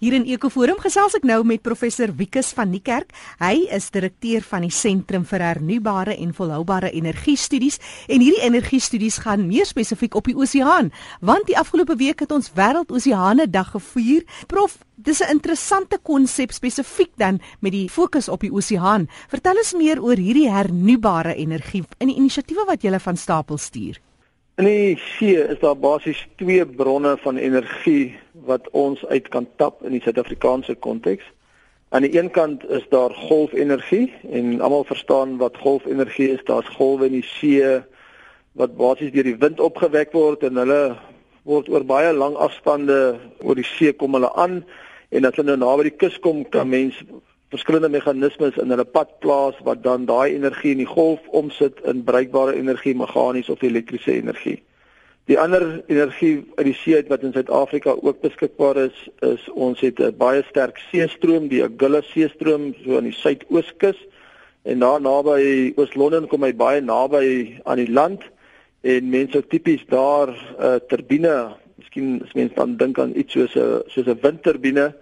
Hier in Ekoforum gesels ek nou met professor Wikus van die Kerk. Hy is direkteur van die Sentrum vir Hernubare en Volhoubare Energie Studies en hierdie energie studies gaan meer spesifiek op die oseaan, want die afgelope week het ons Wêreldoseane Dag gevier. Prof, dis 'n interessante konsep spesifiek dan met die fokus op die oseaan. Vertel ons meer oor hierdie hernubare energie en die inisiatiewe wat jy van stapel stuur. In die see is daar basies twee bronne van energie wat ons uit kan tap in die Suid-Afrikaanse konteks. Aan die een kant is daar golfenergie en almal verstaan wat golfenergie is. Daar's golwe in die see wat basies deur die wind opgewek word en hulle word oor baie lang afstande oor die see kom hulle aan en as hulle nou naby die kus kom kan mens verskillende meganismes in hulle pad plaas wat dan daai energie in die golf omsit in bruikbare energie, meganies of elektriese energie. Die ander energie uit die see wat in Suid-Afrika ook beskikbaar is, is ons het 'n baie sterk seestroom, die Agulhas seestroom so aan die suidooskus en daar naby Oos-London kom hy baie naby aan die land en mense tipies daar 'n uh, turbine, miskien as mense dan dink aan iets soos 'n soos 'n windturbine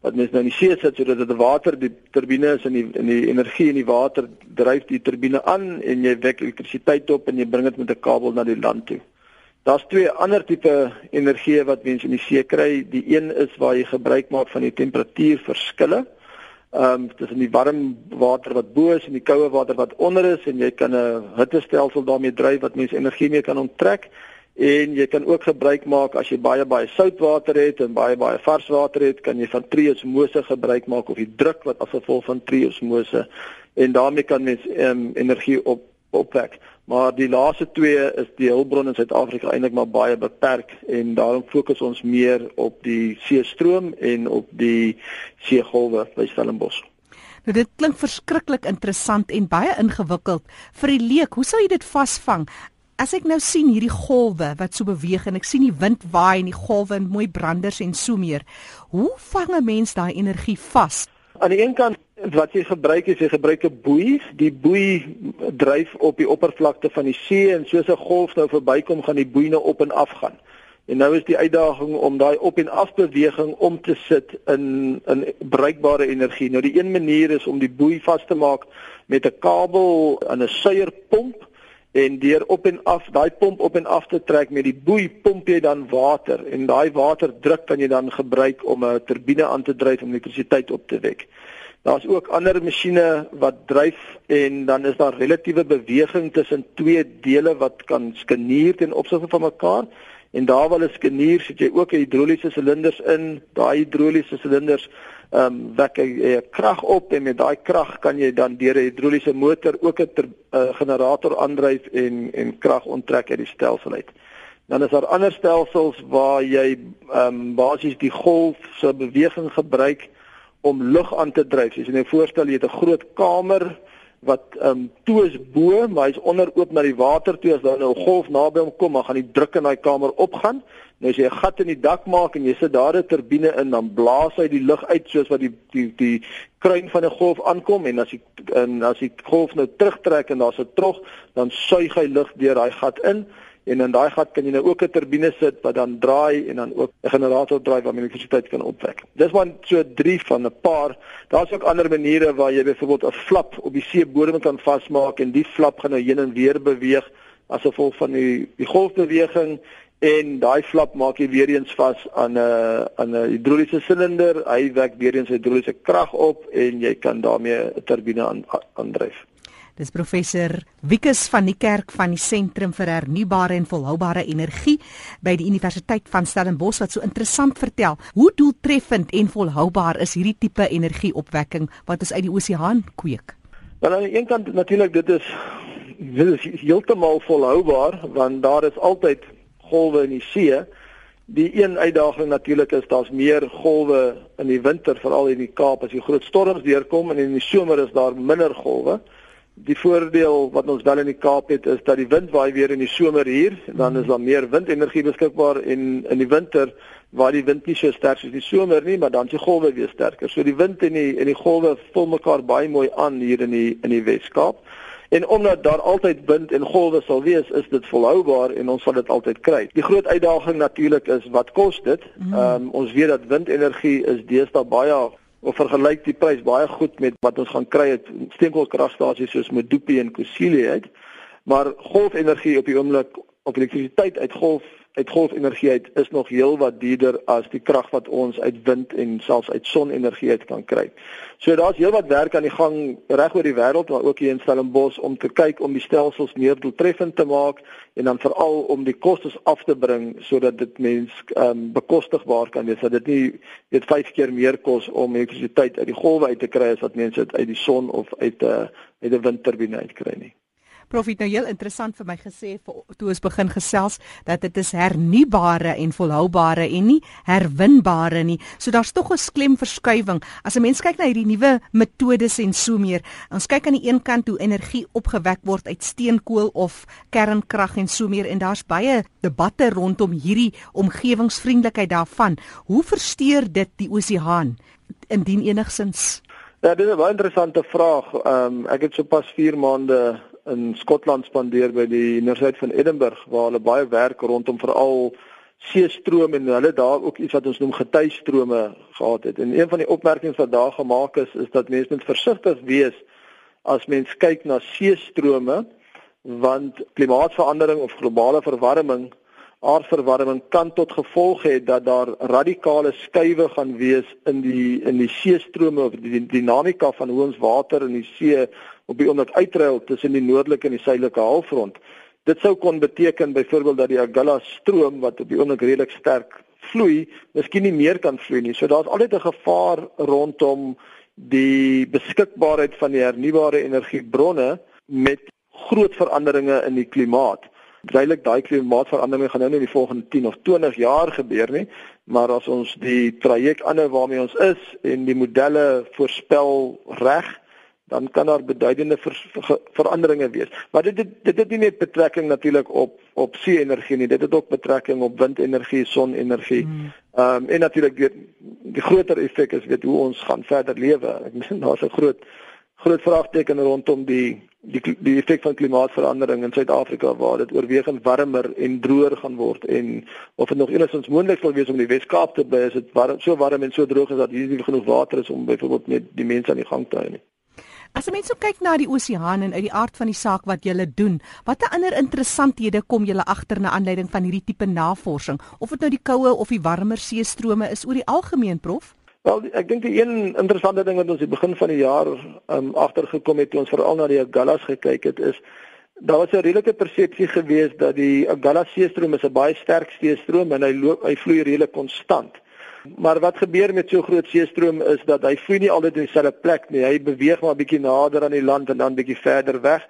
wat mens nou in die see sit sodat dit water die turbine is in die in die energie in die water dryf die turbine aan en jy wek elektrisiteit op en jy bring dit met 'n kabel na die land toe. Daar's twee ander tipe energie wat mense in die see kry. Die een is waar jy gebruik maak van die temperatuurverskille. Ehm um, tussen die warm water wat bo is en die koue water wat onder is en jy kan 'n hittestelsel daarmee dryf wat mense energie mee kan onttrek. En jy kan ook gebruik maak as jy baie baie sout water het en baie baie vars water het, kan jy van triosmose gebruik maak of die druk wat as gevolg van triosmose en daarmee kan mens um, energie op opwek. Maar die laaste twee is die hulpbron in Suid-Afrika eintlik maar baie beperk en daarom fokus ons meer op die seestroom en op die seegolwe by Stellenbosch. Nou dit klink verskriklik interessant en baie ingewikkeld vir die leek. Hoe sou jy dit vasvang? As ek nou sien hierdie golwe wat so beweeg en ek sien die wind waai en die golwe en mooi branders en so meer. Hoe vang 'n mens daai energie vas? Aan die een kant wat jy gebruik is jy gebruik 'n boei. Die boei dryf op die oppervlakte van die see en soos 'n golf nou verbykom gaan die boei nou op en af gaan. En nou is die uitdaging om daai op en af beweging om te sit in in bruikbare energie. Nou die een manier is om die boei vas te maak met 'n kabel aan 'n suierpomp en deur op en af daai pomp op en af te trek met die boei pomp jy dan water en daai waterdruk kan jy dan gebruik om 'n turbine aan te dryf om elektrisiteit op te wek. Daar's ook ander masjiene wat dryf en dan is daar relatiewe beweging tussen twee dele wat kan skeneer ten opsigte van mekaar en daar wel 'n skeneer sit jy ook 'n hidroliese silinders in. Daai hidroliese silinders ehm um, wek 'n krag op en met daai krag kan jy dan deur 'n hidroliese motor ook 'n uh, generator aandryf en en krag onttrek uit die stelsel uit. Dan is daar ander stelsels waar jy ehm um, basies die golf se beweging gebruik om lug aan te dryf. As jy nou voorstel jy het 'n groot kamer wat ehm um, toe is bo, maar hy's onder oop na die water toe. As daar nou 'n golf naby hom kom, dan gaan die druk in daai kamer opgaan. Nou as jy 'n gat in die dak maak en jy sit daar 'n turbine in, dan blaas hy die lug uit soos wat die die die kruin van 'n golf aankom. En as die en as die golf nou terugtrek en daar's 'n trog, dan suig hy lug deur daai gat in en in daai gat kan jy nou ook 'n turbine sit wat dan draai en dan ook 'n generator draai wat elektrisiteit kan opwek. Dis maar so 3 van 'n paar. Daar's ook ander maniere waar jy byvoorbeeld 'n flap op die seebodem kan vasmaak en die flap gaan nou heen en weer beweeg as gevolg van die die golfbeweging en daai flap maak jy weer eens vas aan 'n aan 'n hidroliese silinder. Hy wek weer eens hidroliese krag op en jy kan daarmee 'n turbine aan aandryf. Dis professor Wikus van die Kerk van die Sentrum vir Hernubare en Volhoubare Energie by die Universiteit van Stellenbosch wat so interessant vertel hoe doeltreffend en volhoubaar is hierdie tipe energieopwekking wat ons uit die oseaan kweek. Wel aan die een kant natuurlik dit is dit is heeltemal volhoubaar want daar is altyd golwe in die see. Die een uitdaging natuurlik is daar's meer golwe in die winter veral in die Kaap as die groot storms deurkom en in die somer is daar minder golwe. Die voordeel wat ons wel in die Kaap het is dat die wind waai weer in die somer hier dan is daar meer windenergie beskikbaar en in die winter waar die wind nie so sterk is die somer nie, maar dan die golwe weer sterker. So die wind en die en die golwe vul mekaar baie mooi aan hier in die in die Wes-Kaap. En omdat daar altyd wind en golwe sal wees, is dit volhoubaar en ons sal dit altyd kry. Die groot uitdaging natuurlik is wat kos dit? Mm. Ehm um, ons weet dat windenergie is deesdae baie of vergelyk die prys baie goed met wat ons gaan kry uit steenkoolkragstasies soos Medupi en Kusile uit. Maar golfenergie op die oomblik op elektrisiteit uit golf uit golfenergie uit is nog heelwat duurder as die krag wat ons uit wind en selfs uit sonenergie uit kan kry. So daar's heelwat werk aan die gang reg oor die wêreld maar ook hier in Stellenbosch om te kyk om die stelsels meer doeltreffend te maak en dan veral om die kostes af te bring sodat dit mens um, bekostigbaar kan wees dat dit nie net 5 keer meer kos om elektrisiteit uit die golwe uit te kry as wat mense dit uit die son of uit 'n uh, uit 'n windturbine uit kry nie. Prof het nou heel interessant vir my gesê vir toe ons begin gesels dat dit is hernubare en volhoubare en nie herwinbare nie. So daar's tog 'n klemverskywing. As 'n mens kyk na hierdie nuwe metodes en so meer, ons kyk aan die een kant hoe energie opgewek word uit steenkool of kernkrag en so meer en daar's baie debatte rondom hierdie omgewingsvriendelikheid daarvan. Hoe versteur dit die oseaan indien enigsins? Ja, dit is 'n baie interessante vraag. Ehm um, ek het sopas 4 maande in Skotland spandeer by die Universiteit van Edinburgh waar hulle baie werk rondom veral seestroom en hulle daar ook iets wat ons noem getuistrome gehad het. En een van die opmerkings wat daar gemaak is is dat mense moet versigtig wees as mens kyk na seestrome want klimaatsverandering of globale verwarming aardverwarming kan tot gevolg hê dat daar radikale skuwe gaan wees in die in die seestrome of die dinamika van hoe ons water in die see op die oomblik uitruil tussen die noordelike en die suidelike halfrond. Dit sou kon beteken byvoorbeeld dat die Agulhas stroom wat op die oomblik redelik sterk vloei, miskien nie meer kan vloei nie. So daar's altyd 'n gevaar rondom die beskikbaarheid van die hernubare energiebronne met groot veranderinge in die klimaat. Duidelik daai klimaatsveranderinge gaan nou nie in die volgende 10 of 20 jaar gebeur nie, maar as ons die traject aanhou waarmee ons is en die modelle voorspel reg, dan kan daar beduidende ver, ver, veranderinge wees. Maar dit dit dit het nie net betrekking natuurlik op op see-energie nie, dit het ook betrekking op windenergie, sonenergie. Hmm. Ehm um, en natuurlik weet die groter effek is weet hoe ons gaan verder lewe. Ek meen daar's 'n groot groot vraagteken rondom die die die effek van klimaatsverandering in Suid-Afrika waar dit oorwegend warmer en droër gaan word en of dit nog enigstens moontlik sal wees om die Wes-Kaap te bly as dit warm so warm en so droog is dat hier nie genoeg water is om byvoorbeeld net die mense aan die gang te hou nie. As mense so kyk na die oseaan en uit die aard van die saak wat julle doen, watter ander interessanthede kom julle agter na aanleiding van hierdie tipe navorsing? Of dit nou die koue of die warmer seestrome is oor die algemeen, prof? Wel, ek dink die een interessante ding wat ons die begin van die jaar um, agtergekom het toe ons veral na die Agallas gekyk het, is daar was 'n redelike persepsie geweest dat die Agallas seestroom is 'n baie sterk seestroom en hy loop hy vloei redelik konstant. Maar wat gebeur met so groot seestroom is dat hy vloei nie altyd in dieselfde plek nie. Hy beweeg maar bietjie nader aan die land en dan bietjie verder weg.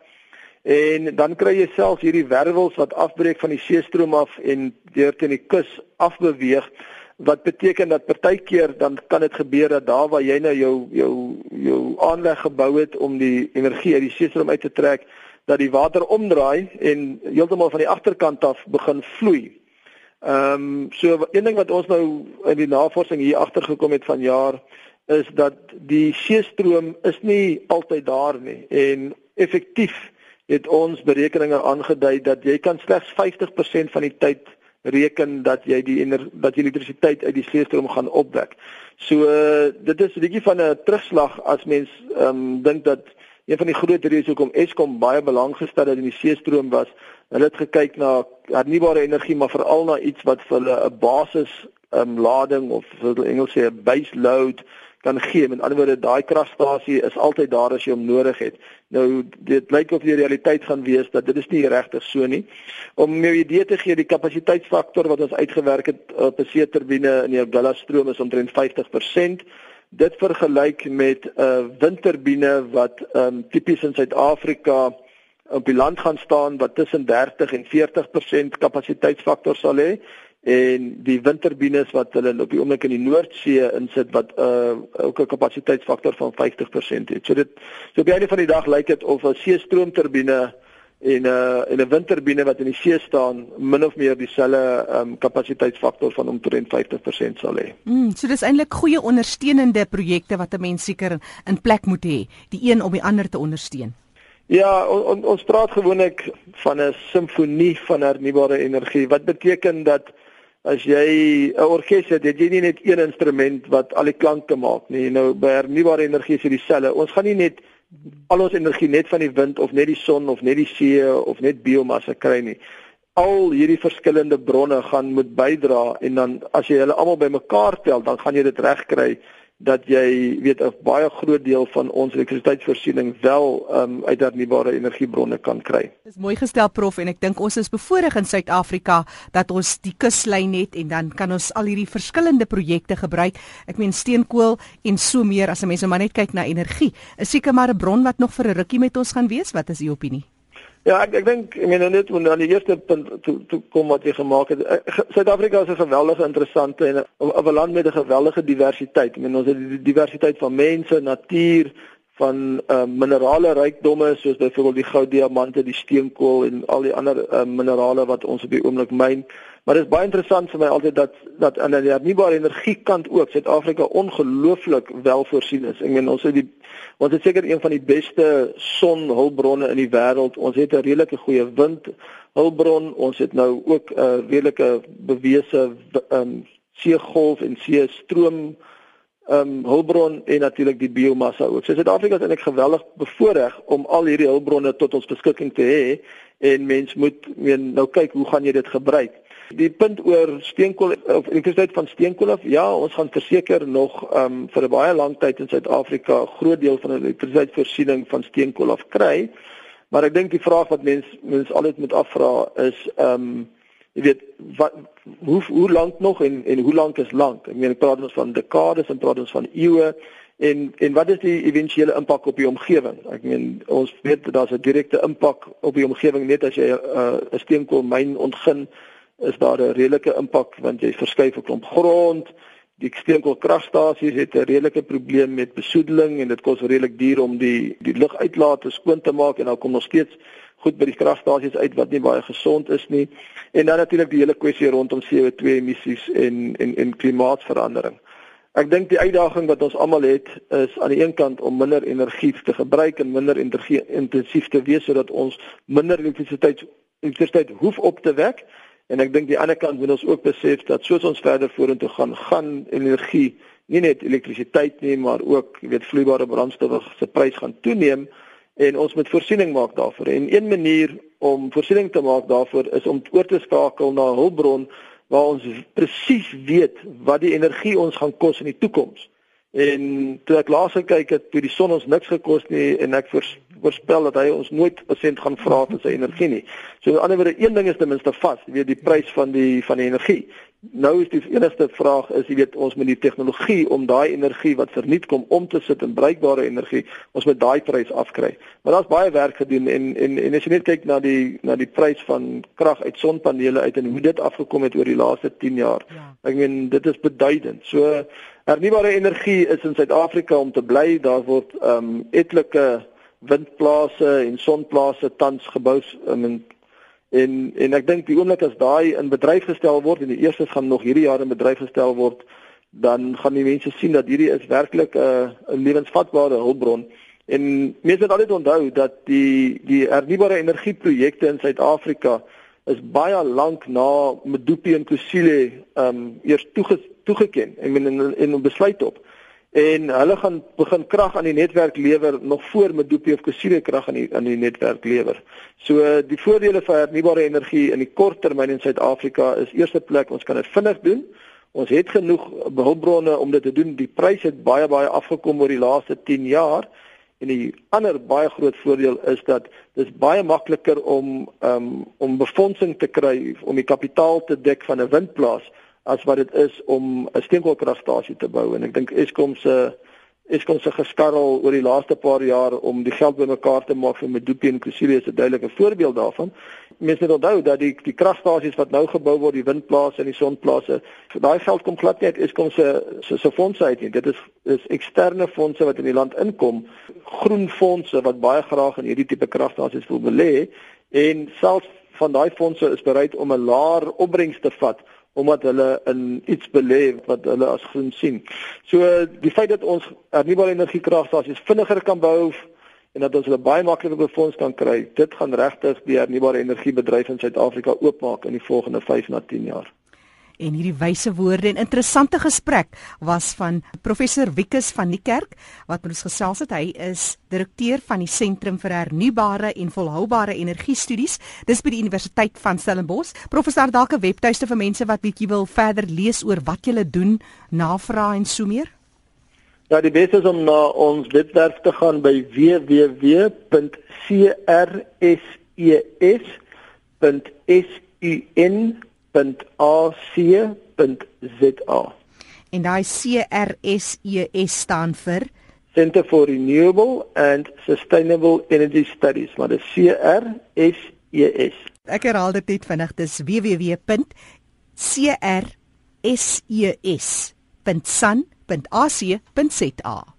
En dan kry jy self hierdie wervels wat afbreek van die seestroom af en deur teen die kus afbeweeg wat beteken dat partykeer dan kan dit gebeur dat daar waar jy nou jou jou jou aanleg gebou het om die energie uit die seestroom uit te trek dat die water omdraai en heeltemal van die agterkant af begin vloei. Ehm um, so een ding wat ons nou in die navorsing hier agtergekom het van jaar is dat die seestroom is nie altyd daar nie en effektief het ons berekeninge aangedui dat jy kan slegs 50% van die tyd reken dat jy die ener, dat jy elektrisiteit uit die seestroom gaan opwek. So uh, dit is 'n bietjie van 'n terugslag as mens ehm um, dink dat een van die groot redes hoekom Eskom baie belang gestel het in die seestroom was hulle het gekyk na hernubare energie maar veral na iets wat vir hulle 'n basis um, lading of wat hulle Engels sê 'n base load kan gee. Met ander woorde daai kragstasie is altyd daar as jy hom nodig het. Nou dit lyk of die realiteit gaan wees dat dit is nie regtig so nie. Om 'n idee te gee, die kapasiteitsfaktor wat ons uitgewerk het op 'n see-turbine in die Abdullah stroom is omtrent 50% dit vergelyk met 'n uh, windturbine wat um, tipies in Suid-Afrika op die land gaan staan wat tussen 30 en 40% kapasiteitsfaktor sal hê en die windturbines wat hulle op die oomblik in die Noordsee insit wat uh, ook 'n kapasiteitsfaktor van 50% het. So dit so op die einde van die dag lyk dit of 'n see-stroomturbine en 'n uh, en 'n windturbine wat in die see staan min of meer dieselfde um, kapasiteitsfaktor van omtrent 50% sal hê. Mm, so dis eintlik goeie ondersteunende projekte wat 'n mens seker in plek moet hê, die een om die ander te ondersteun. Ja, on, ons praat gewoonlik van 'n simfonie van hernubare energie. Wat beteken dat as jy 'n orkes het, het jy nie net een instrument wat al die klanke maak nie. Nou by hernubare energie is dit dieselfde. Ons gaan nie net al ons energie net van die wind of net die son of net die see of net biomassa kry nie. Al hierdie verskillende bronne gaan moet bydra en dan as jy hulle almal bymekaar tel, dan gaan jy dit regkry dat jy weet 'n baie groot deel van ons elektrisiteitsvoorsiening wel um, uit hernubare energiebronne kan kry. Dis mooi gestel prof en ek dink ons is bevoorreg in Suid-Afrika dat ons die kuslyn het en dan kan ons al hierdie verskillende projekte gebruik. Ek meen steenkool en so meer as 'n mens nou maar net kyk na energie. Is seker maar 'n bron wat nog vir 'n rukkie met ons gaan wees. Wat is u opinie? Ja, ek ek dink ek meen net aan die eerste punt toe toe kom wat jy gemaak het. Eh, Suid-Afrika is 'n geweldige interessante en 'n land met 'n geweldige diversiteit. Ek meen ons het die diversiteit van mense, natuur, van uh, minerale rykdomme soos byvoorbeeld die goud, diamante, die steenkool en al die ander uh, minerale wat ons op die oomblik myn. Maar dit is baie interessant vir my altyd dat dat aan die hernubare energie kant ook Suid-Afrika ongelooflik wel voorsien is. Ek meen ons het die ons het seker een van die beste sonhulpbronne in die wêreld. Ons het 'n redelike goeie windhulpbron. Ons het nou ook 'n redelike bewese um, seegolf en seestroom ehm um, hulpbron en natuurlik die biomassa ook. So Suid-Afrika is eintlik geweldig bevoordeel om al hierdie hulpbronne tot ons beskikking te hê en mens moet meen nou kyk hoe gaan jy dit gebruik. Die punt oor steenkool of elektrisiteit van steenkool af, ja, ons gaan verseker nog um vir 'n baie lang tyd in Suid-Afrika 'n groot deel van die elektrisiteitsvoorsiening van steenkool af kry. Maar ek dink die vraag wat mense mense altyd moet afvra is um jy weet wat hoe hoe lank nog en en hoe lank is lank? Ek meen ek praat ons van dekades en praat ons van eeue en en wat is die éventuele impak op die omgewing? Ek meen ons weet daar's 'n direkte impak op die omgewing net as jy 'n uh, 'n steenkoolmyn ontgin is daar 'n redelike impak want jy verskuif 'n klomp grond. Die steenkoolkragstasies het 'n redelike probleem met besoedeling en dit kos redelik duur om die die luguitlate skoon te maak en dan kom nog steeds goed by die kragstasies uit wat nie baie gesond is nie. En dan natuurlik die hele kwessie rondom CO2 emissies en en en klimaatsverandering. Ek dink die uitdaging wat ons almal het is aan die een kant om minder energie te gebruik en minder energie intensief te wees sodat ons minder elektrisiteit elektrisiteit hoef op te wek En ek dink die ander kant moet ons ook besef dat soos ons verder vorentoe gaan, gaan energie, nie net elektrisiteit nie, maar ook, jy weet, vloeibare brandstowwe se prys gaan toeneem en ons moet voorsiening maak daarvoor. En een manier om voorsiening te maak daarvoor is om oor te skakel na 'n hulpbron waar ons presies weet wat die energie ons gaan kos in die toekoms. En toe ek laas gekyk het, toe die son ons niks gekos nie en ek voorspel dat hy ons nooit 'n sent gaan vra vir sy energie nie. So aan die ander wyse een ding is ten minste vas, jy weet die prys van die van die energie. Nou is die enigste vraag is jy weet ons met die tegnologie om daai energie wat verniet kom om te sit in bruikbare energie, ons moet daai prys afkry. Maar daar's baie werk gedoen en en en as jy net kyk na die na die prys van krag uit sonpanele uit en hoe dit afgekom het oor die laaste 10 jaar. Ja. Ek meen dit is beduidend. So Hernubare energie is in Suid-Afrika om te bly. Daar word ehm um, etlike windplase en sonplase tans gebou um, en en ek dink die oomblik as daai in bedryf gestel word en die eerstes gaan nog hierdie jaar in bedryf gestel word, dan gaan die mense sien dat hierdie is werklik 'n uh, 'n lewensvatbare hulpbron. En mense moet altyd onthou dat die die hernubare energieprojekte in Suid-Afrika is baie lank na Medupi en Kusile ehm um, eers toegestaan toegeken en en, en besluit op. En hulle gaan begin krag aan die netwerk lewer nog voor Medupi of Kusile krag aan die aan die netwerk lewer. So die voordele van hernubare energie in die kort termyn in Suid-Afrika is eerste plek ons kan dit vinnig doen. Ons het genoeg hulpbronne om dit te doen. Die prys het baie baie afgekom oor die laaste 10 jaar. En die ander baie groot voordeel is dat dit baie makliker om um, om befondsing te kry om die kapitaal te dek van 'n windplaas as wat dit is om 'n steenkoolkragstasie te bou en ek dink Eskom se Eskom se geskarrel oor die laaste paar jaar om die geld bymekaar te maak vir Medupi en Kusile is 'n duidelike voorbeeld daarvan. Mense moet onthou dat die die kragstasies wat nou gebou word, die windplase en die sonplase, daai geld kom glad nie uit Eskom se se se fondse uit nie. Dit is is eksterne fondse wat in die land inkom, groen fondse wat baie graag in hierdie tipe kragstasies wil belê en selfs van daai fondse is bereid om 'n laer opbrengs te vat omdat hulle in iets belê wat hulle as groen sien. So die feit dat ons hernubare energiekragstasies vinniger kan bou en dat ons hulle baie makliker befonds kan kry. Dit gaan regtig die hernubare energiebedryf in Suid-Afrika oopmaak in die volgende 5 na 10 jaar. En hierdie wyse woorde en interessante gesprek was van professor Wikus van die Kerk wat met ons gesels het. Hy is direkteur van die Sentrum vir Hernubare en Volhoubare Energiestudies. Dis by die Universiteit van Stellenbosch. Professor, dalk 'n webtuiste vir mense wat bietjie wil verder lees oor wat julle doen, navraag en so meer. Ja, die beste is om na ons webwerf te gaan by www.crses.sun www.ac.za. En daai CRSES e staan vir Center for Renewable and Sustainable Energy Studies, maar dit CRSES. E Ek herhaal dit net vinnig, dis www.crses.sun.ac.za.